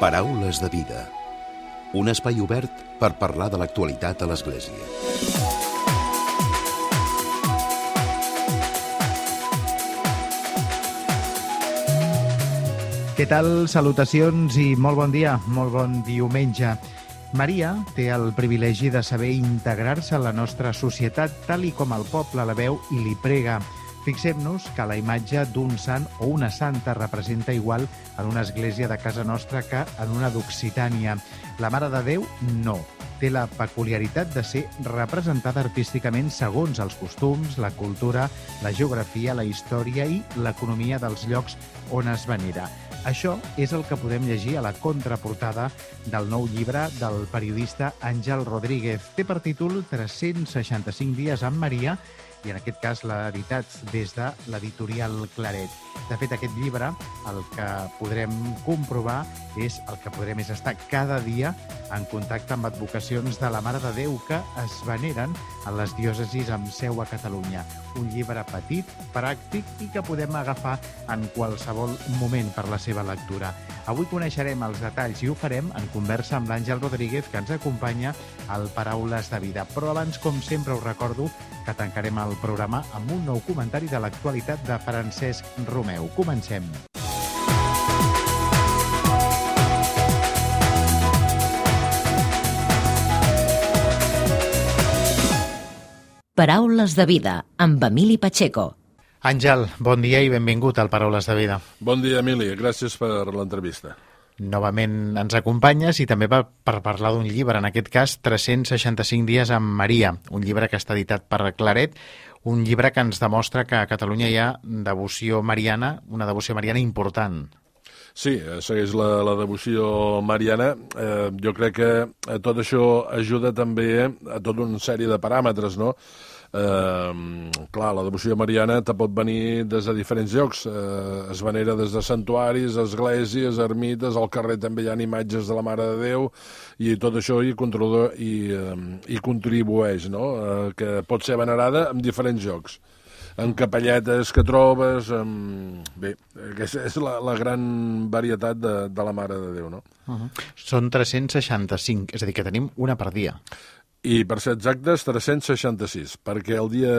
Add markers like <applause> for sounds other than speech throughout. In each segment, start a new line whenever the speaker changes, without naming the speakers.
Paraules de vida. Un espai obert per parlar de l'actualitat a l'Església.
Què tal? Salutacions i molt bon dia, molt bon diumenge. Maria té el privilegi de saber integrar-se a la nostra societat tal i com el poble la veu i li prega. Fixem-nos que la imatge d'un sant o una santa representa igual en una església de casa nostra que en una d'Occitània. La Mare de Déu, no. Té la peculiaritat de ser representada artísticament segons els costums, la cultura, la geografia, la història i l'economia dels llocs on es venera. Això és el que podem llegir a la contraportada del nou llibre del periodista Àngel Rodríguez. Té per títol 365 dies amb Maria i en aquest cas la veritat des de l'editorial Claret. De fet, aquest llibre el que podrem comprovar és el que podrem és estar cada dia en contacte amb advocacions de la Mare de Déu que es veneren a les diòcesis amb seu a Catalunya. Un llibre petit, pràctic i que podem agafar en qualsevol moment per la seva lectura. Avui coneixerem els detalls i ho farem en conversa amb l'Àngel Rodríguez, que ens acompanya al Paraules de Vida. Però abans, com sempre, us recordo que tancarem el programa amb un nou comentari de l'actualitat de Francesc Romeu. Comencem.
Paraules de vida amb Emili Pacheco.
Àngel, bon dia i benvingut al Paraules de Vida.
Bon dia, Emili. Gràcies per l'entrevista.
Novament ens acompanyes i també per, per parlar d'un llibre, en aquest cas 365 dies amb Maria, un llibre que està editat per Claret, un llibre que ens demostra que a Catalunya hi ha devoció mariana, una devoció mariana important.
Sí, segueix la, la devoció mariana. Eh, jo crec que eh, tot això ajuda també a tota una sèrie de paràmetres, no?, Eh, clar, la devoció mariana te pot venir des de diferents llocs. Eh, es venera des de santuaris, esglésies, ermites, al carrer també hi ha imatges de la Mare de Déu, i tot això hi, i, eh, hi contribueix, no?, eh, que pot ser venerada en diferents llocs en capelletes que trobes, amb... bé, aquesta és la, la gran varietat de, de la Mare de Déu, no?
Uh -huh. Són 365, és a dir, que tenim una per dia.
I, per ser exactes, 366, perquè el dia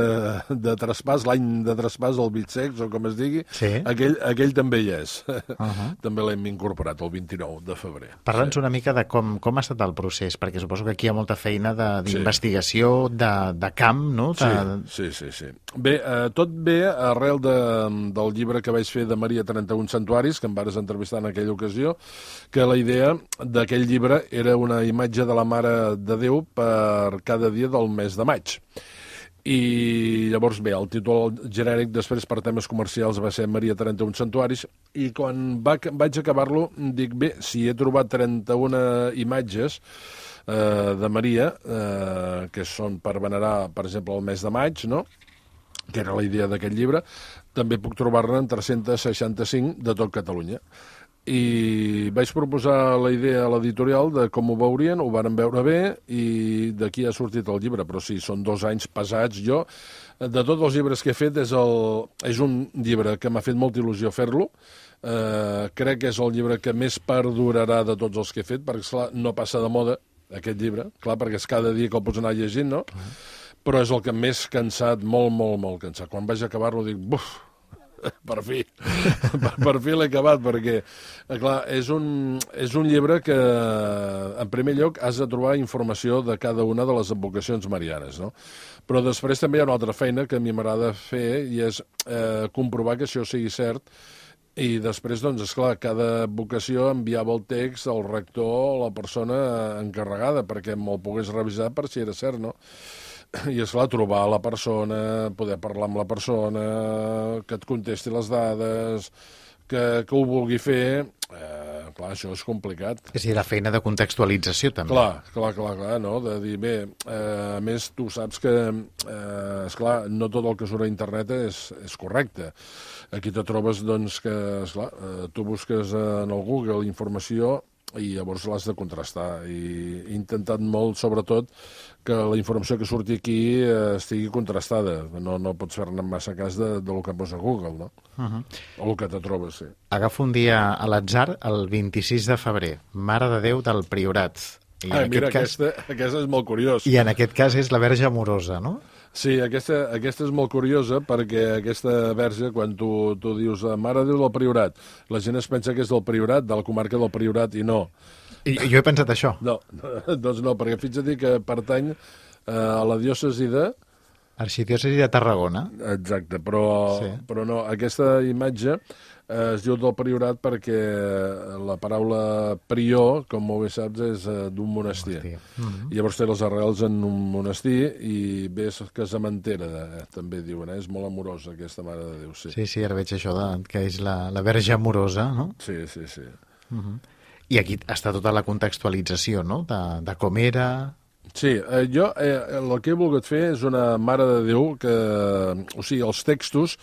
de traspàs, l'any de traspàs, el Bitsex, o com es digui,
sí.
aquell, aquell també hi és. Uh -huh. <laughs> també l'hem incorporat el 29 de febrer.
Parla'ns sí. una mica de com, com ha estat el procés, perquè suposo que aquí hi ha molta feina d'investigació, sí. de, de camp, no?
De... Sí, sí, sí, sí. Bé, eh, tot ve arrel de, del llibre que vaig fer de Maria 31 Santuaris, que em vares entrevistar en aquella ocasió, que la idea d'aquell llibre era una imatge de la Mare de Déu per per cada dia del mes de maig. I llavors, bé, el títol genèric després per temes comercials va ser Maria 31 Santuaris i quan va, vaig acabar-lo dic, bé, si he trobat 31 imatges eh, de Maria, eh, que són per venerar, per exemple, el mes de maig, no?, que era la idea d'aquest llibre, també puc trobar-ne en 365 de tot Catalunya i vaig proposar la idea a l'editorial de com ho veurien, ho varen veure bé i d'aquí ha sortit el llibre, però sí, són dos anys pesats. Jo, de tots els llibres que he fet, és, el, és un llibre que m'ha fet molta il·lusió fer-lo, eh, crec que és el llibre que més perdurarà de tots els que he fet, perquè, esclar, no passa de moda, aquest llibre, clar, perquè és cada dia que el pots anar llegint, no? Uh -huh. Però és el que més cansat, molt, molt, molt cansat. Quan vaig acabar-lo dic, buf, <laughs> per fi, per, per fi l'he acabat, perquè, eh, clar, és un, és un llibre que, en primer lloc, has de trobar informació de cada una de les advocacions marianes, no? Però després també hi ha una altra feina que a mi m'agrada fer i és eh, comprovar que això sigui cert i després, doncs, és clar, cada vocació enviava el text al rector o la persona encarregada perquè me'l pogués revisar per si era cert, no? I, és clar trobar la persona, poder parlar amb la persona, que et contesti les dades, que, que ho vulgui fer, eh, clar, això és complicat.
És a dir, la feina de contextualització, també.
Clar, clar, clar, clar no? De dir, bé, eh, a més, tu saps que, eh, esclar, no tot el que surt a internet és, és correcte. Aquí te trobes, doncs, que, esclar, eh, tu busques en el Google informació i llavors l'has de contrastar. I he intentat molt, sobretot, que la informació que surti aquí eh, estigui contrastada. No, no pots fer-ne massa cas de, de lo que posa Google, no? Uh -huh. O el que te trobes, sí.
Agafo un dia a l'atzar, el 26 de febrer, Mare de Déu del Priorat.
I ah, mira, cas... aquesta, aquesta és molt curiós.
I en aquest cas és la Verge Amorosa, no?
Sí, aquesta, aquesta és molt curiosa perquè aquesta verge, quan tu, tu dius Mare de Déu del Priorat, la gent es pensa que és del Priorat, de la comarca del Priorat, i no.
I, jo he pensat això.
No, <laughs> doncs no, perquè fixa't que pertany eh, a la diòcesi de...
Arxidiòcesi de Tarragona.
Exacte, però, sí. però no, aquesta imatge es diu del priorat perquè la paraula prior, com molt bé saps, és uh, d'un monestir. monestir. Mm -hmm. I llavors té les arrels en un monestir i ve casamentera, eh, també diuen. Eh? És molt amorosa, aquesta Mare de Déu. Sí,
sí, sí ara veig això, de, que és la, la verge amorosa, no?
Sí, sí, sí.
Mm -hmm. I aquí està tota la contextualització, no?, de, de com era,
Sí, eh, jo eh, el que he volgut fer és una Mare de Déu que, o sigui, els textos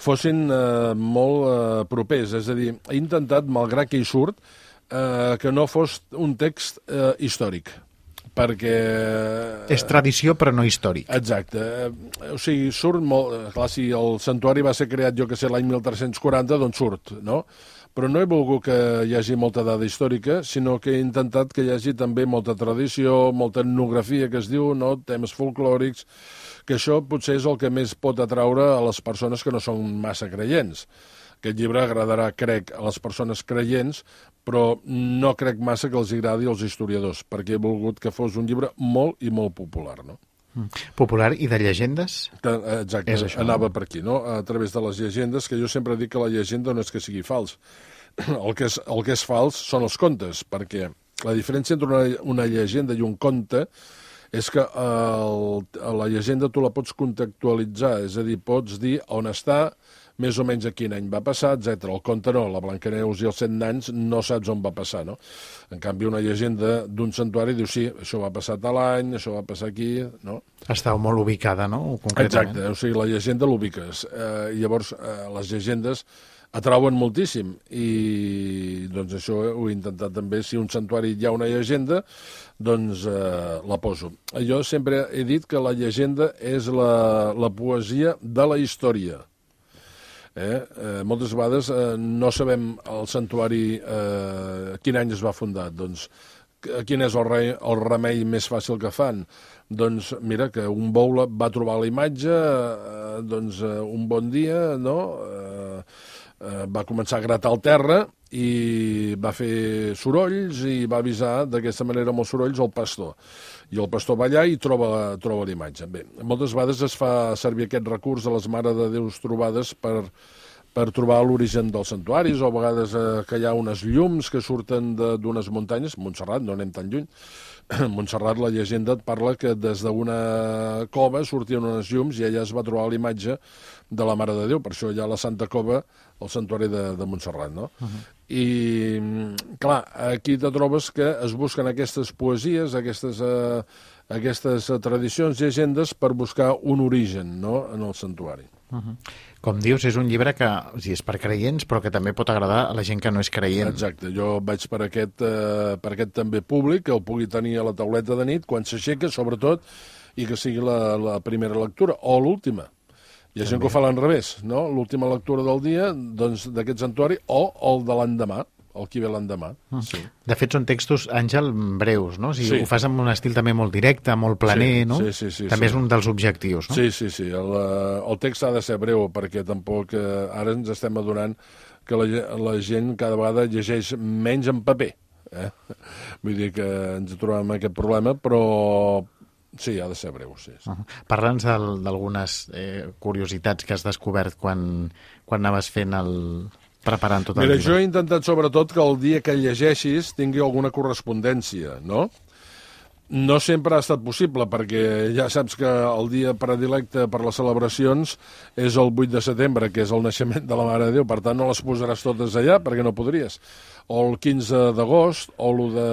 fossin eh, molt eh, propers. És a dir, he intentat, malgrat que hi surt, eh, que no fos un text eh, històric perquè...
És tradició, però no històric.
Exacte. O sigui, surt molt... Clar, si el santuari va ser creat, jo que sé, l'any 1340, doncs surt, no? Però no he volgut que hi hagi molta dada històrica, sinó que he intentat que hi hagi també molta tradició, molta etnografia, que es diu, no? temes folclòrics, que això potser és el que més pot atraure a les persones que no són massa creients. Aquest llibre agradarà, crec, a les persones creients, però no crec massa que els agradi als historiadors, perquè he volgut que fos un llibre molt i molt popular, no?
Popular i de llegendes?
Exacte, és això, anava per aquí, no? A través de les llegendes, que jo sempre dic que la llegenda no és que sigui fals. <clears throat> El que és, el que és fals són els contes, perquè la diferència entre una, una llegenda i un conte és que el, la llegenda tu la pots contextualitzar, és a dir, pots dir on està, més o menys a quin any va passar, etc. El conte no, la Blancaneus i els set nans no saps on va passar, no? En canvi, una llegenda d'un santuari diu, sí, això va passar a l'any, això va passar aquí, no?
Està molt ubicada, no?
Exacte, o sigui, la llegenda l'ubiques. Eh, llavors, eh, les llegendes atrauen moltíssim i doncs això ho he intentat també si un santuari hi ha una llegenda doncs eh, la poso jo sempre he dit que la llegenda és la, la poesia de la història eh? Eh, moltes vegades eh, no sabem el santuari eh, quin any es va fundar doncs quin és el, rei, el remei més fàcil que fan? Doncs mira, que un bou va trobar la imatge, eh, doncs eh, un bon dia, no?, eh, eh, va començar a gratar el terra i va fer sorolls i va avisar d'aquesta manera amb els sorolls el pastor. I el pastor va allà i troba, troba l'imatge. Bé, moltes vegades es fa servir aquest recurs de les Mare de Déus trobades per, per trobar l'origen dels santuaris, o a vegades eh, que hi ha unes llums que surten d'unes muntanyes, Montserrat, no anem tan lluny, <clears throat> Montserrat, la llegenda et parla que des d'una cova sortien unes llums i allà es va trobar l'imatge de la Mare de Déu, per això hi ha la Santa Cova, el santuari de, de Montserrat, no? Uh -huh. I, clar, aquí te trobes que es busquen aquestes poesies, aquestes, eh, aquestes tradicions, llegendes, per buscar un origen, no?, en el santuari. Uh
-huh. Com dius, és un llibre que o sigui, és per creients, però que també pot agradar a la gent que no és creient.
Exacte, jo vaig per aquest, eh, per aquest també públic, que el pugui tenir a la tauleta de nit, quan s'aixeca, sobretot, i que sigui la, la primera lectura, o l'última. Hi ha gent que ho fa a l'enrevés, no? L'última lectura del dia, doncs, d'aquest santuari, o el de l'endemà el qui ve l'endemà. Mm. Sí.
De fet, són textos, Àngel, breus, no? O sigui, sí. Ho fas amb un estil també molt directe, molt planer,
sí,
no?
Sí, sí, sí.
També
sí.
és un dels objectius, no?
Sí, sí, sí. El, eh, el text ha de ser breu, perquè tampoc eh, ara ens estem adonant que la, la gent cada vegada llegeix menys en paper. Eh? <laughs> Vull dir que ens trobem aquest problema, però Sí, ha de ser breu, sí. sí. Uh -huh.
Parla'ns d'algunes eh, curiositats que has descobert quan, quan anaves fent el, preparant tot el
Mira, jo he intentat sobretot que el dia que llegeixis tingui alguna correspondència, no? No sempre ha estat possible, perquè ja saps que el dia predilecte per les celebracions és el 8 de setembre, que és el naixement de la Mare de Déu, per tant no les posaràs totes allà, perquè no podries. O el 15 d'agost, o l'1 de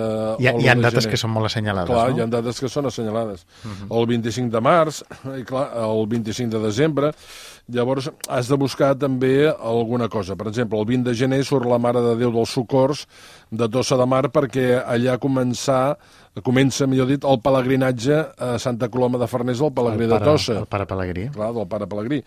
Hi ha,
o
hi ha
l'1 de
dates
gener.
que són molt assenyalades,
Clar,
no?
hi ha dates que són assenyalades. El 25 de març, i clar, el 25 de desembre. Llavors, has de buscar també alguna cosa. Per exemple, el 20 de gener surt la Mare de Déu dels Socors de Tossa de Mar perquè allà començar, comença, millor dit, el pelegrinatge a Santa Coloma de Farners, el pelegrí
el
de Tossa.
El pare Pelegrí.
Clar, del pare Pelegrí.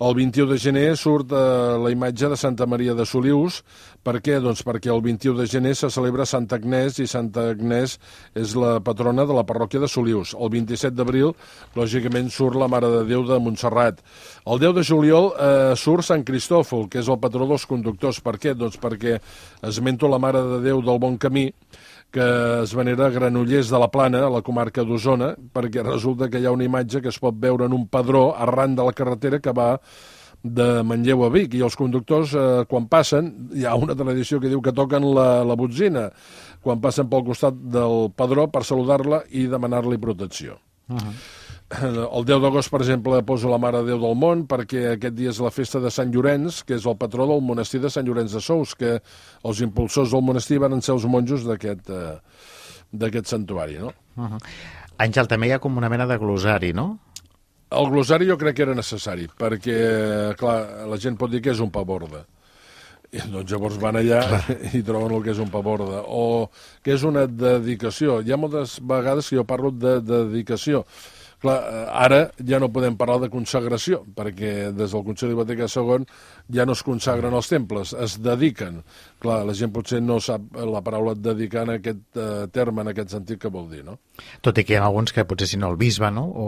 El 21 de gener surt eh, la imatge de Santa Maria de Solius. Per què? Doncs perquè el 21 de gener se celebra Santa Agnès i Santa Agnès és la patrona de la parròquia de Solius. El 27 d'abril, lògicament, surt la Mare de Déu de Montserrat. El 10 de juliol eh, surt Sant Cristòfol, que és el patró dels conductors. Per què? Doncs perquè esmento la Mare de Déu del Bon Camí, que es venera a Granollers de la Plana, a la comarca d'Osona, perquè resulta que hi ha una imatge que es pot veure en un padró arran de la carretera que va de Manlleu a Vic, i els conductors, eh, quan passen, hi ha una tradició que diu que toquen la, la botzina, quan passen pel costat del padró per saludar-la i demanar-li protecció.
Uh -huh.
El 10 d'agost, per exemple, poso la Mare Déu del Món perquè aquest dia és la festa de Sant Llorenç, que és el patró del monestir de Sant Llorenç de Sous, que els impulsors del monestir van ser els monjos d'aquest eh, santuari, no?
Uh -huh. Àngel, també hi ha com una mena de glosari, no?
El glosari jo crec que era necessari, perquè, clar, la gent pot dir que és un paborda. I doncs llavors van allà i troben el que és un paborda. O que és una dedicació. Hi ha moltes vegades que jo parlo de, de dedicació. Clar, eh, ara ja no podem parlar de consagració, perquè des del Concili Vaticà II ja no es consagren els temples, es dediquen. Clar, la gent potser no sap la paraula dedicar en aquest eh, terme, en aquest sentit que vol dir, no?
Tot i que hi ha alguns que potser si no el bisbe, no? O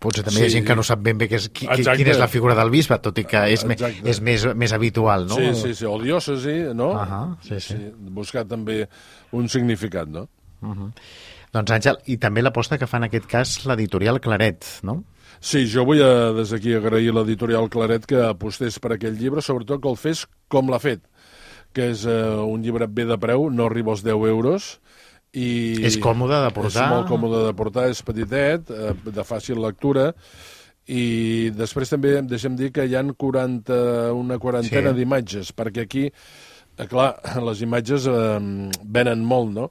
potser també sí. hi ha
Sí.
gent que no sap ben bé què és, qui,
Exacte.
quina és la figura del bisbe, tot i que és, me, és més, més habitual, no?
Sí, sí, sí, o diòcesi, no?
Ahà, sí, sí.
Buscar també un significat, no?
Uh -huh. Doncs Àngel, i també l'aposta que fa en aquest cas l'editorial Claret, no?
Sí, jo vull eh, des d'aquí agrair a l'editorial Claret que apostés per aquell llibre, sobretot que el fes com l'ha fet, que és eh, un llibre bé de preu, no arriba als 10 euros, i
És còmode de portar.
És molt còmode de portar, és petitet, eh, de fàcil lectura, i després també deixem dir que hi han 40, una quarantena
Sí.
sí. d'imatges, perquè aquí, eh, clar, les imatges eh, venen molt, no?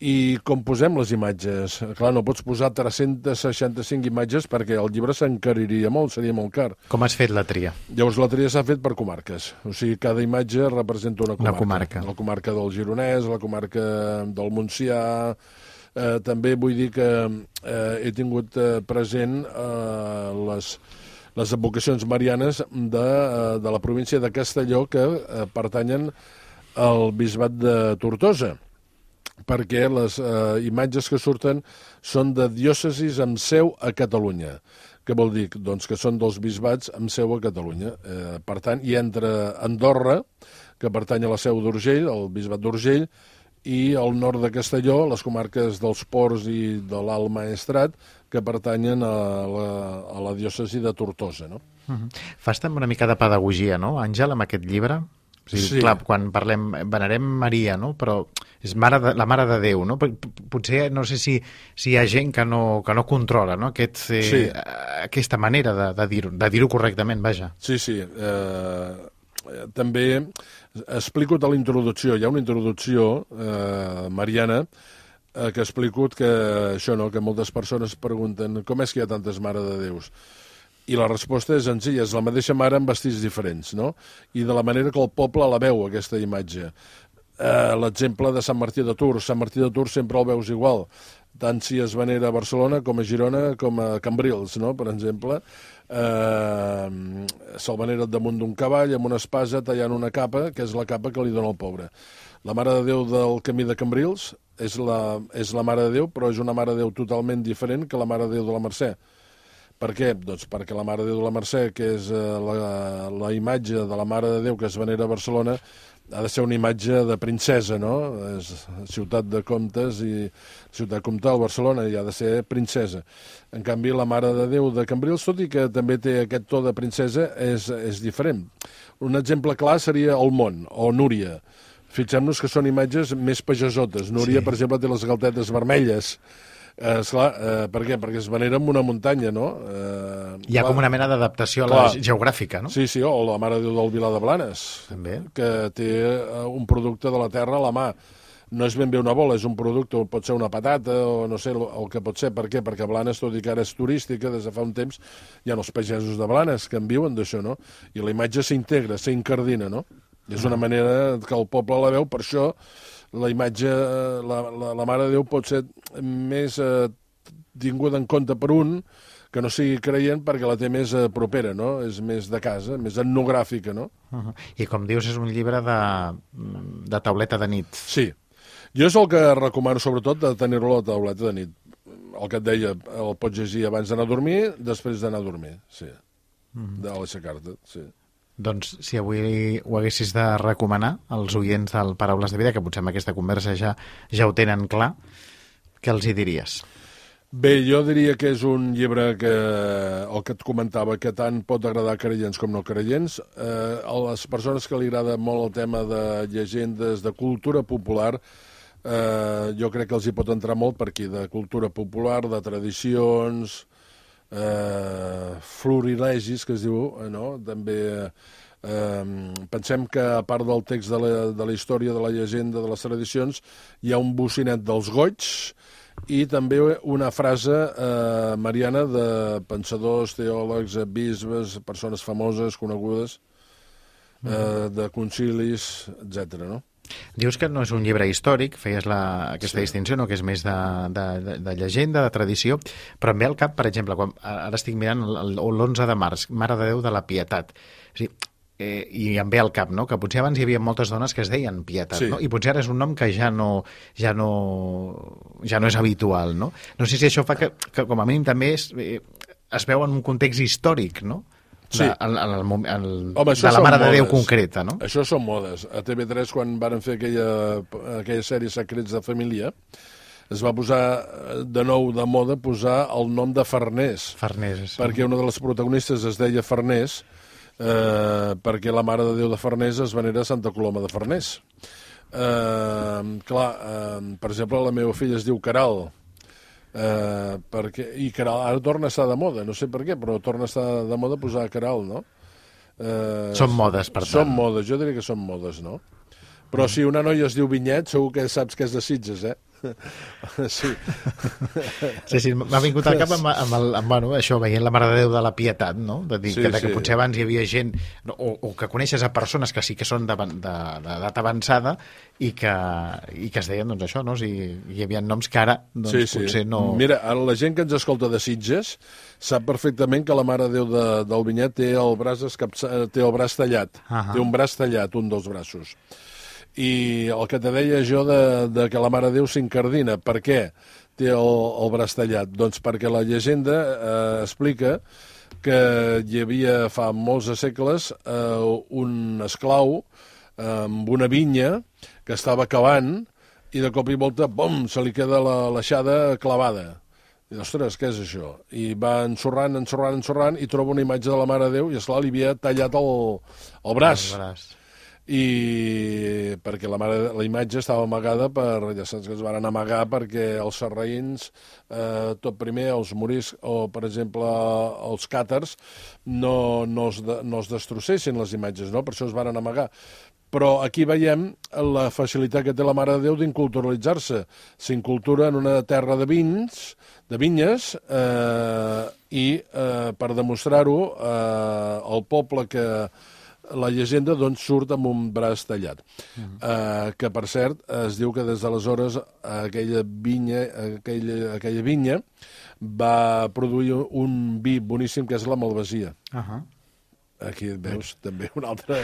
I com posem les imatges? Clar, no pots posar 365 imatges perquè el llibre s'encariria molt, seria molt car.
Com has fet la tria?
Llavors la tria s'ha fet per comarques, o sigui, cada imatge representa una
Una
comarca.
comarca.
La comarca del Gironès, la comarca del Montsià... Eh, també vull dir que eh, he tingut eh, present eh, les, les advocacions marianes de, eh, de la província de Castelló que eh, pertanyen al bisbat de Tortosa perquè les eh, imatges que surten són de diòcesis amb seu a Catalunya. Què vol dir? Doncs que són dels bisbats amb seu a Catalunya. Eh, per tant, hi entra Andorra, que pertany a la seu d'Urgell, el bisbat d'Urgell, i al nord de Castelló, les comarques dels Ports i de l'Alt Maestrat, que pertanyen a la, a la diòcesi de Tortosa. No?
Uh -huh. Fas també una mica de pedagogia, no, Àngel, amb aquest llibre? O sigui,
Sí.
Clar, quan parlem, venerem Maria, no? però és mare de, la Mare de Déu, no? Potser, no sé si, si hi ha gent que no, que no controla no? Aquest, eh,
Sí.
aquesta manera de, de dir-ho de dir correctament, vaja.
Sí, sí. Eh, eh, també explico a la introducció. Hi ha una introducció eh, mariana eh, que explico que això, no?, que moltes persones pregunten com és que hi ha tantes Mare de Déus? I la resposta és senzilla, és la mateixa mare amb vestits diferents, no? I de la manera que el poble la veu, aquesta imatge. Eh, L'exemple de Sant Martí de Tours. Sant Martí de Tours sempre el veus igual, tant si es venera a Barcelona com a Girona com a Cambrils, no?, per exemple. Eh, Se'l venera damunt d'un cavall amb una espasa tallant una capa, que és la capa que li dona el pobre. La Mare de Déu del Camí de Cambrils és la, és la Mare de Déu, però és una Mare de Déu totalment diferent que la Mare de Déu de la Mercè. Per què? Doncs perquè la Mare de Déu de la Mercè, que és eh, la, la imatge de la Mare de Déu que es venera a Barcelona, ha de ser una imatge de princesa, no? És ciutat de comtes i ciutat comtal, Barcelona, i ha de ser princesa. En canvi, la Mare de Déu de Cambrils, tot i que també té aquest to de princesa, és, és diferent. Un exemple clar seria el món, o Núria. Fixem-nos que són imatges més pagesotes. Núria, sí. per exemple, té les galtetes vermelles, Eh, esclar, eh, per què? Perquè es venera en una muntanya, no? Eh,
Hi ha
clar,
com una mena d'adaptació a la geogràfica, no?
Sí, sí, o la Mare de Déu del Vilar de Blanes,
També.
que té eh, un producte de la terra a la mà. No és ben bé una bola, és un producte, pot ser una patata o no sé el, el que pot ser. Per què? Perquè Blanes, tot i que ara és turística, des de fa un temps, hi ha els pagesos de Blanes que en viuen d'això, no? I la imatge s'integra, s'incardina, no? I és una manera que el poble la veu, per això la imatge, eh, la, la, la Mare de Déu pot ser més eh, tinguda en compte per un que no sigui creient perquè la té més eh, propera, no? És més de casa, més etnogràfica, no?
Uh -huh. I com dius, és un llibre de, de tauleta de nit.
Sí. Jo és el que recomano, sobretot, de tenir-lo a la tauleta de nit. El que et deia, el pots llegir abans d'anar a dormir, després d'anar a dormir, sí. Mm -hmm. De l'aixecar-te, sí.
Doncs si avui ho haguessis de recomanar als oients del Paraules de Vida, que potser amb aquesta conversa ja, ja ho tenen clar, què els hi diries?
Bé, jo diria que és un llibre que, el que et comentava, que tant pot agradar a creients com no creients. Eh, a les persones que li agrada molt el tema de llegendes, de cultura popular, eh, jo crec que els hi pot entrar molt per aquí, de cultura popular, de tradicions, eh, florilegis, que es diu, eh, no? També eh, pensem que a part del text de la, de la història, de la llegenda, de les tradicions, hi ha un bocinet dels goigs i també una frase eh, mariana de pensadors, teòlegs, bisbes, persones famoses, conegudes, eh, de concilis, etc. no?
Dius que no és un llibre històric, feies la, aquesta sí. distinció, no? que és més de, de, de, de llegenda, de tradició, però em ve al cap, per exemple, quan, ara estic mirant l'11 de març, Mare de Déu de la Pietat. O sigui, eh, I em ve al cap, no?, que potser abans hi havia moltes dones que es deien Pietat,
Sí.
no? i potser ara és un nom que ja no, ja no, ja no és habitual, no? No sé si això fa que, que com a mínim també és, eh, es veu en un context històric, no?
Sí.
De, el, el, el, el,
Home,
de la Mare de Déu
modes.
concreta, no?
Això són modes. A TV3, quan varen fer aquella, aquella sèrie Secrets de Família, es va posar de nou de moda posar el nom de Farners,
Farners. sí.
perquè una de les protagonistes es deia Farners, eh, perquè la Mare de Déu de Farners es venera a Santa Coloma de Farners. Eh, clar, eh, per exemple, la meva filla es diu Caral, eh, perquè, i Caral ara torna a estar de moda, no sé per què, però torna a estar de moda posar Caral, no? Eh,
Són modes, per
Són
tant.
modes, jo diria que són modes, no? Però si una noia es diu Vinyet, segur que saps que és de Sitges, eh? Sí.
Sí, sí, m'ha vingut al cap amb, amb, el, amb bueno, això, veient la Mare de Déu de la Pietat, no? De dir
Sí,
que, de que
sí.
potser abans hi havia gent, o, o que coneixes a persones que sí que són d'edat de, d'edat avançada i que, i que es deien, doncs, això, no? O sigui, hi havia noms que ara, doncs,
sí, sí.
potser no...
Mira, ara la gent que ens escolta de Sitges sap perfectament que la Mare de Déu de, del Vinyet té el braç, escapça, té el braç tallat.
Ahà.
Té un braç tallat, un dels braços. I el que te deia jo de, de que la Mare Déu s'incardina, per què té el, el braç tallat? Doncs perquè la llegenda eh, explica que hi havia fa molts segles eh, un esclau eh, amb una vinya que estava cavant i de cop i volta, bom, se li queda la l'aixada clavada. I, ostres, què és això? I va ensorrant, ensorrant, ensorrant, i troba una imatge de la Mare de Déu i, esclar, li havia tallat el, el braç.
El braç.
I perquè la, mare, la imatge estava amagada per, ja saps que es van amagar perquè els sarraïns, eh, tot primer, els moris, o per exemple els càters, no, no, es, de, no es destrossessin les imatges, no? per això es van amagar. Però aquí veiem la facilitat que té la Mare de Déu d'inculturalitzar-se. S'incultura en una terra de vins, de vinyes, eh, i eh, per demostrar-ho, eh, el poble que la llegenda doncs surt amb un braç tallat. Uh -huh. uh, que, per cert, es diu que des d'aleshores aquella vinya, aquella, aquella vinya va produir un vi boníssim que és la Malvasia.
Uh -huh.
Aquí veus també un altre,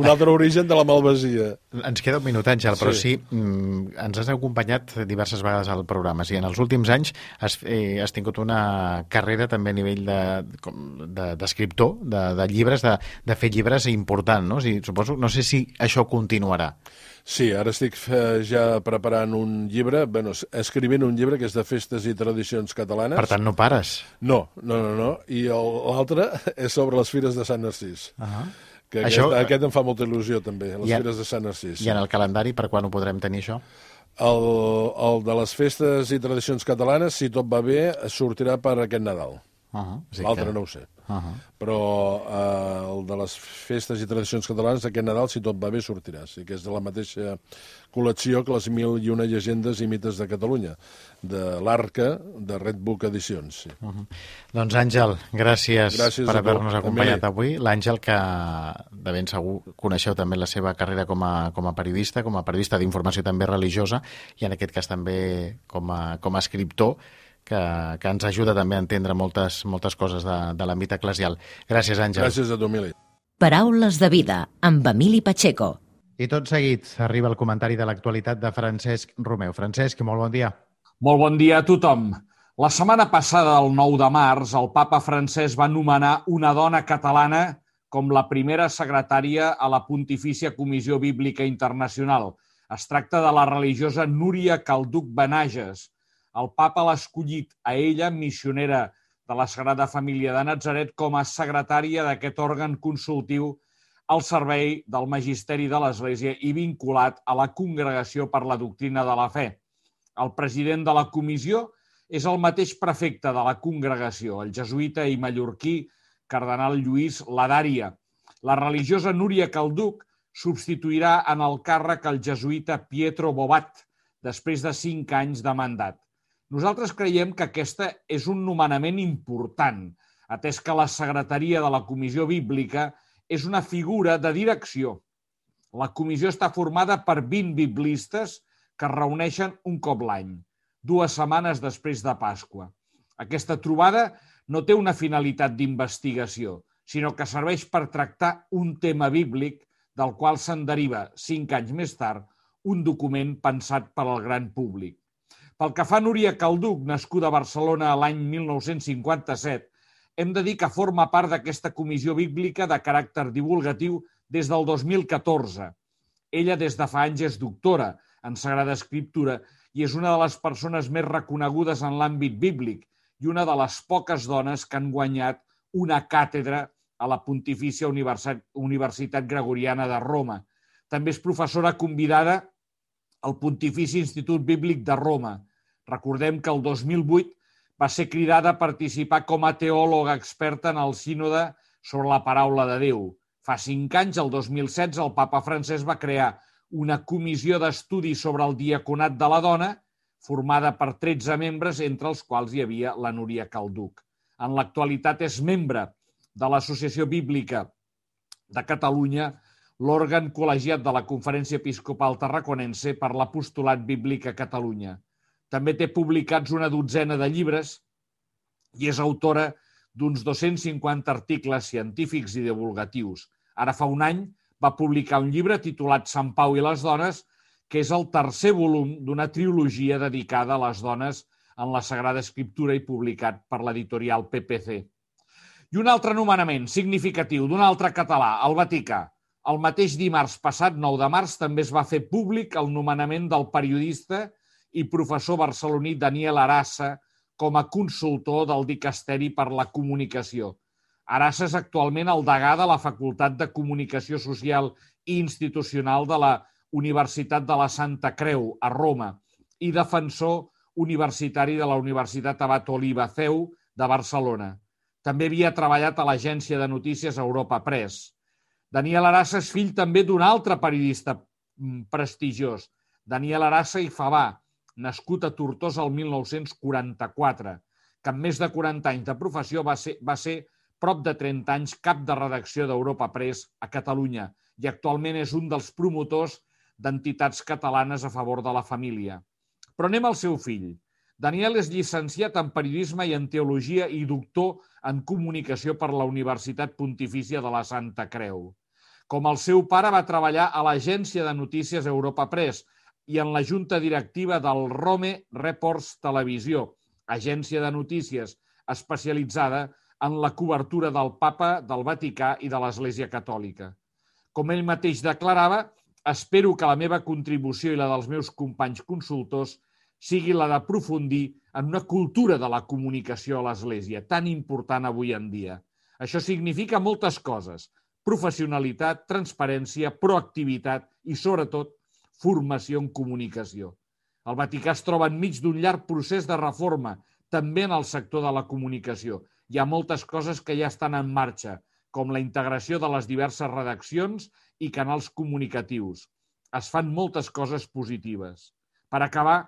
un altre origen de la Malvasia.
Ens queda un minut, Àngel, però sí,
Sí.
mm, ens has acompanyat diverses vegades al programa. Sí, en els últims anys has, eh, has tingut una carrera també a nivell de- com- de- d'escriptor, de, de, de llibres, de, de fer llibres important, no? O sigui, suposo, no sé si això continuarà.
Sí, ara estic eh, ja preparant un llibre, bueno, es- escrivint un llibre que és de festes i tradicions catalanes.
Per tant, no pares.
No, no, no, no. I l'altre <laughs> és sobre les fires de Sant Narcís.
Uh -huh.
Que
Això-
aquest, aquest em fa molta il·lusió, també, les
en-
fires de Sant Narcís.
I en el calendari, per quan ho podrem tenir, això?
El, el de les festes i tradicions catalanes, si tot va bé, sortirà per aquest Nadal. Uh -huh. L'altre que... no ho sé. Uh -huh. Però eh, el de les festes i tradicions catalanes, aquest Nadal, si tot va bé, sortirà. Sí que és de la mateixa col·lecció que les mil i una llegendes i mites de Catalunya, de l'Arca, de Red Book Edicions. Sí. Uh -huh.
Doncs Àngel, gràcies, gràcies per haver-nos acompanyat avui. L'Àngel, que de ben segur coneixeu també la seva carrera com a, com a periodista, com a periodista d'informació també religiosa, i en aquest cas també com a, com a escriptor, que, que ens ajuda també a entendre moltes, moltes coses de, de l'àmbit eclesial. Gràcies, Àngel.
Gràcies a tu, Emili.
Paraules de vida, amb Emili Pacheco.
I tot seguit arriba el comentari de l'actualitat de Francesc Romeu. Francesc, molt bon dia.
Molt bon dia a tothom. La setmana passada, el 9 de març, el papa francès va nomenar una dona catalana com la primera secretària a la Pontifícia Comissió Bíblica Internacional. Es tracta de la religiosa Núria Calduc Benages, el papa l'ha escollit a ella, missionera de la Sagrada Família de Nazaret, com a secretària d'aquest òrgan consultiu al servei del Magisteri de l'Església i vinculat a la Congregació per la Doctrina de la Fe. El president de la comissió és el mateix prefecte de la congregació, el jesuïta i mallorquí cardenal Lluís Ladària. La religiosa Núria Calduc substituirà en el càrrec el jesuïta Pietro Bobat, després de cinc anys de mandat. Nosaltres creiem que aquesta és un nomenament important, atès que la secretaria de la Comissió Bíblica és una figura de direcció. La comissió està formada per 20 biblistes que es reuneixen un cop l'any, dues setmanes després de Pasqua. Aquesta trobada no té una finalitat d'investigació, sinó que serveix per tractar un tema bíblic del qual se'n deriva, cinc anys més tard, un document pensat per al gran públic. Pel que fa a Núria Calduc, nascuda a Barcelona l'any 1957, hem de dir que forma part d'aquesta comissió bíblica de caràcter divulgatiu des del 2014. Ella des de fa anys és doctora en Sagrada Escriptura i és una de les persones més reconegudes en l'àmbit bíblic i una de les poques dones que han guanyat una càtedra a la Pontifícia Universitat Gregoriana de Roma. També és professora convidada al Pontifici Institut Bíblic de Roma. Recordem que el 2008 va ser cridada a participar com a teòloga experta en el sínode sobre la paraula de Déu. Fa cinc anys, el 2016, el papa francès va crear una comissió d'estudi sobre el diaconat de la dona, formada per 13 membres, entre els quals hi havia la Núria Calduc. En l'actualitat és membre de l'Associació Bíblica de Catalunya l'òrgan col·legiat de la Conferència Episcopal Tarraconense per l'Apostolat Bíblic a Catalunya. També té publicats una dotzena de llibres i és autora d'uns 250 articles científics i divulgatius. Ara fa un any va publicar un llibre titulat Sant Pau i les dones, que és el tercer volum d'una trilogia dedicada a les dones en la Sagrada Escriptura i publicat per l'editorial PPC. I un altre nomenament significatiu d'un altre català, el Vaticà, el mateix dimarts passat, 9 de març, també es va fer públic el nomenament del periodista i professor barceloní Daniel Arassa com a consultor del Dicasteri per la Comunicació. Arassa és actualment el degà de la Facultat de Comunicació Social i Institucional de la Universitat de la Santa Creu, a Roma, i defensor universitari de la Universitat Abat Oliva Ceu de Barcelona. També havia treballat a l'agència de notícies Europa Press. Daniel Arassa és fill també d'un altre periodista mm, prestigiós, Daniel Arassa i Favà, nascut a Tortosa el 1944, que amb més de 40 anys de professió va ser, va ser prop de 30 anys cap de redacció d'Europa Press a Catalunya i actualment és un dels promotors d'entitats catalanes a favor de la família. Però anem al seu fill. Daniel és llicenciat en periodisme i en teologia i doctor en comunicació per la Universitat Pontifícia de la Santa Creu. Com el seu pare va treballar a l'agència de notícies Europa Press i en la junta directiva del Rome Reports Televisió, agència de notícies especialitzada en la cobertura del papa, del Vaticà i de l'Església Catòlica. Com ell mateix declarava, espero que la meva contribució i la dels meus companys consultors sigui la d'aprofundir en una cultura de la comunicació a l'Església, tan important avui en dia. Això significa moltes coses. Professionalitat, transparència, proactivitat i, sobretot, formació en comunicació. El Vaticà es troba enmig d'un llarg procés de reforma, també en el sector de la comunicació. Hi ha moltes coses que ja estan en marxa, com la integració de les diverses redaccions i canals comunicatius. Es fan moltes coses positives. Per acabar,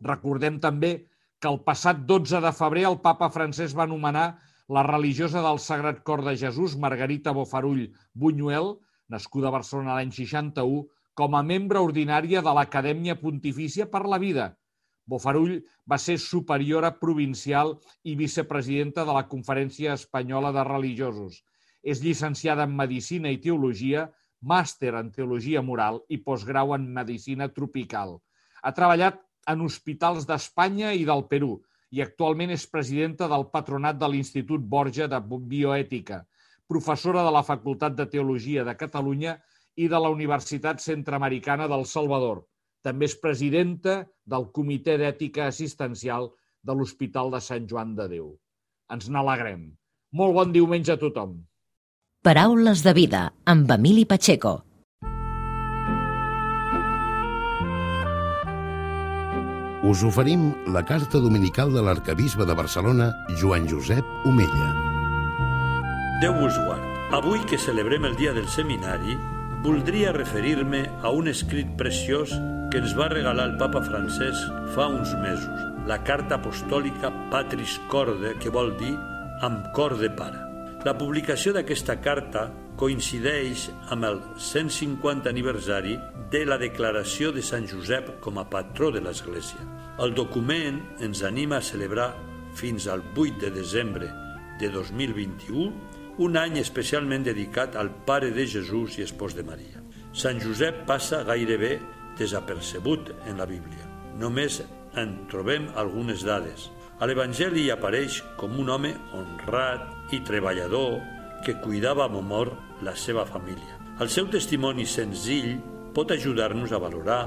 recordem també que el passat 12 de febrer el papa francès va anomenar la religiosa del Sagrat Cor de Jesús, Margarita Bofarull Buñuel, nascuda a Barcelona l'any 61, com a membre ordinària de l'Acadèmia Pontifícia per la Vida. Bofarull va ser superiora provincial i vicepresidenta de la Conferència Espanyola de Religiosos. És llicenciada en Medicina i Teologia, màster en Teologia Moral i postgrau en Medicina Tropical. Ha treballat en hospitals d'Espanya i del Perú i actualment és presidenta del patronat de l'Institut Borja de Bioètica, professora de la Facultat de Teologia de Catalunya i de la Universitat Centroamericana del Salvador. També és presidenta del Comitè d'Ètica Assistencial de l'Hospital de Sant Joan de Déu. Ens n'alegrem. Molt bon diumenge a tothom.
Paraules de vida amb Emili Pacheco.
Us oferim la carta dominical de l'arcabisbe de Barcelona, Joan Josep Omella.
Déu vos guard. Avui que celebrem el dia del seminari, voldria referir-me a un escrit preciós que ens va regalar el papa francès fa uns mesos, la carta apostòlica Patris Corde, que vol dir amb cor de pare. La publicació d'aquesta carta coincideix amb el 150 aniversari de la declaració de Sant Josep com a patró de l'Església. El document ens anima a celebrar fins al 8 de desembre de 2021 un any especialment dedicat al Pare de Jesús i Espòs de Maria. Sant Josep passa gairebé desapercebut en la Bíblia. Només en trobem algunes dades. A l'Evangeli apareix com un home honrat i treballador que cuidava amb amor la seva família. El seu testimoni senzill pot ajudar-nos a valorar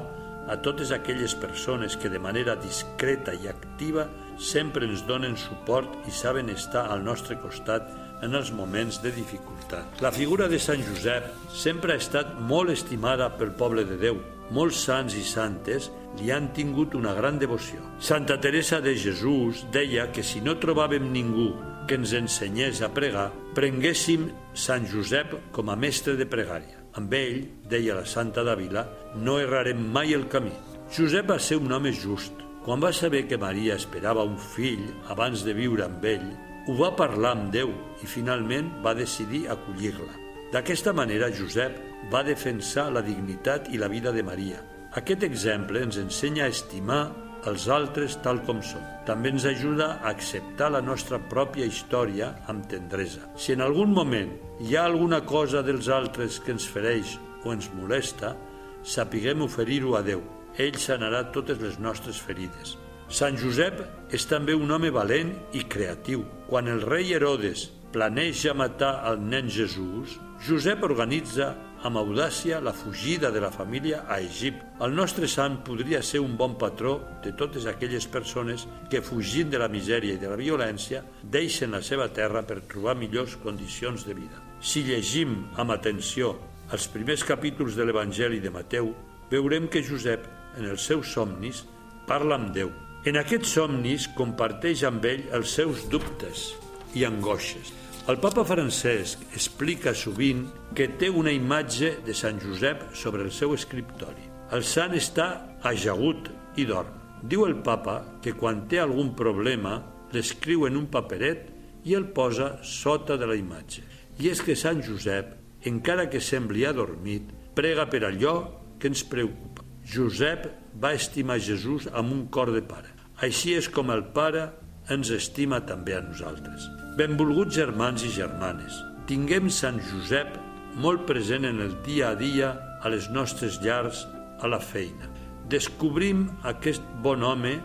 a totes aquelles persones que de manera discreta i activa sempre ens donen suport i saben estar al nostre costat en els moments de dificultat. La figura de Sant Josep sempre ha estat molt estimada pel poble de Déu. Molts sants i santes li han tingut una gran devoció. Santa Teresa de Jesús deia que si no trobàvem ningú que ens ensenyés a pregar, prenguéssim Sant Josep com a mestre de pregària. Amb ell, deia la Santa d'Àvila, no errarem mai el camí. Josep va ser un home just. Quan va saber que Maria esperava un fill abans de viure amb ell, ho va parlar amb Déu i finalment va decidir acollir-la. D'aquesta manera, Josep va defensar la dignitat i la vida de Maria. Aquest exemple ens ensenya a estimar els altres tal com som. També ens ajuda a acceptar la nostra pròpia història amb tendresa. Si en algun moment hi ha alguna cosa dels altres que ens fereix o ens molesta, sapiguem oferir-ho a Déu. Ell sanarà totes les nostres ferides. Sant Josep és també un home valent i creatiu. Quan el rei Herodes planeja matar el nen Jesús, Josep organitza amb audàcia la fugida de la família a Egipte. El nostre sant podria ser un bon patró de totes aquelles persones que, fugint de la misèria i de la violència, deixen la seva terra per trobar millors condicions de vida. Si llegim amb atenció els primers capítols de l'Evangeli de Mateu, veurem que Josep, en els seus somnis, parla amb Déu. En aquests somnis comparteix amb ell els seus dubtes i angoixes. El papa Francesc explica sovint que té una imatge de Sant Josep sobre el seu escriptori. El sant està ajagut i dorm. Diu el papa que quan té algun problema l'escriu en un paperet i el posa sota de la imatge. I és que Sant Josep, encara que sembli adormit, prega per allò que ens preocupa. Josep va estimar Jesús amb un cor de pare. Així és com el pare ens estima també a nosaltres. Benvolguts germans i germanes, tinguem Sant Josep molt present en el dia a dia, a les nostres llars, a la feina. Descobrim aquest bon home,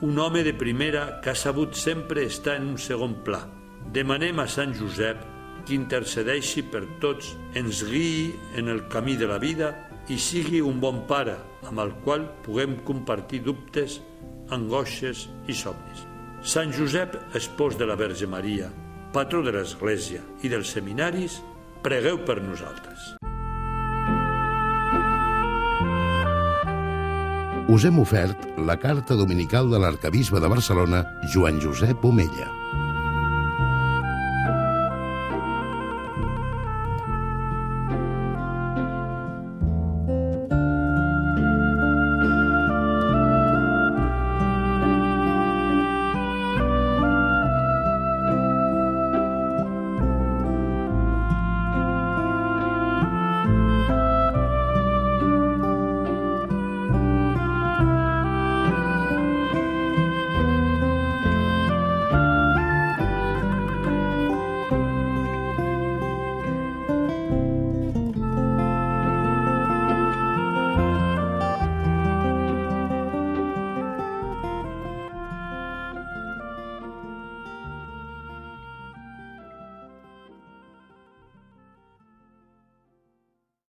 un home de primera que ha sabut sempre estar en un segon pla. Demanem a Sant Josep que intercedeixi per tots, ens guiï en el camí de la vida i sigui un bon pare amb el qual puguem compartir dubtes, angoixes i somnis. Sant Josep, espòs de la Verge Maria, patró de l'Església i dels seminaris, pregueu per nosaltres.
us hem ofert la carta dominical de l'arcabisbe de Barcelona, Joan Josep Omella.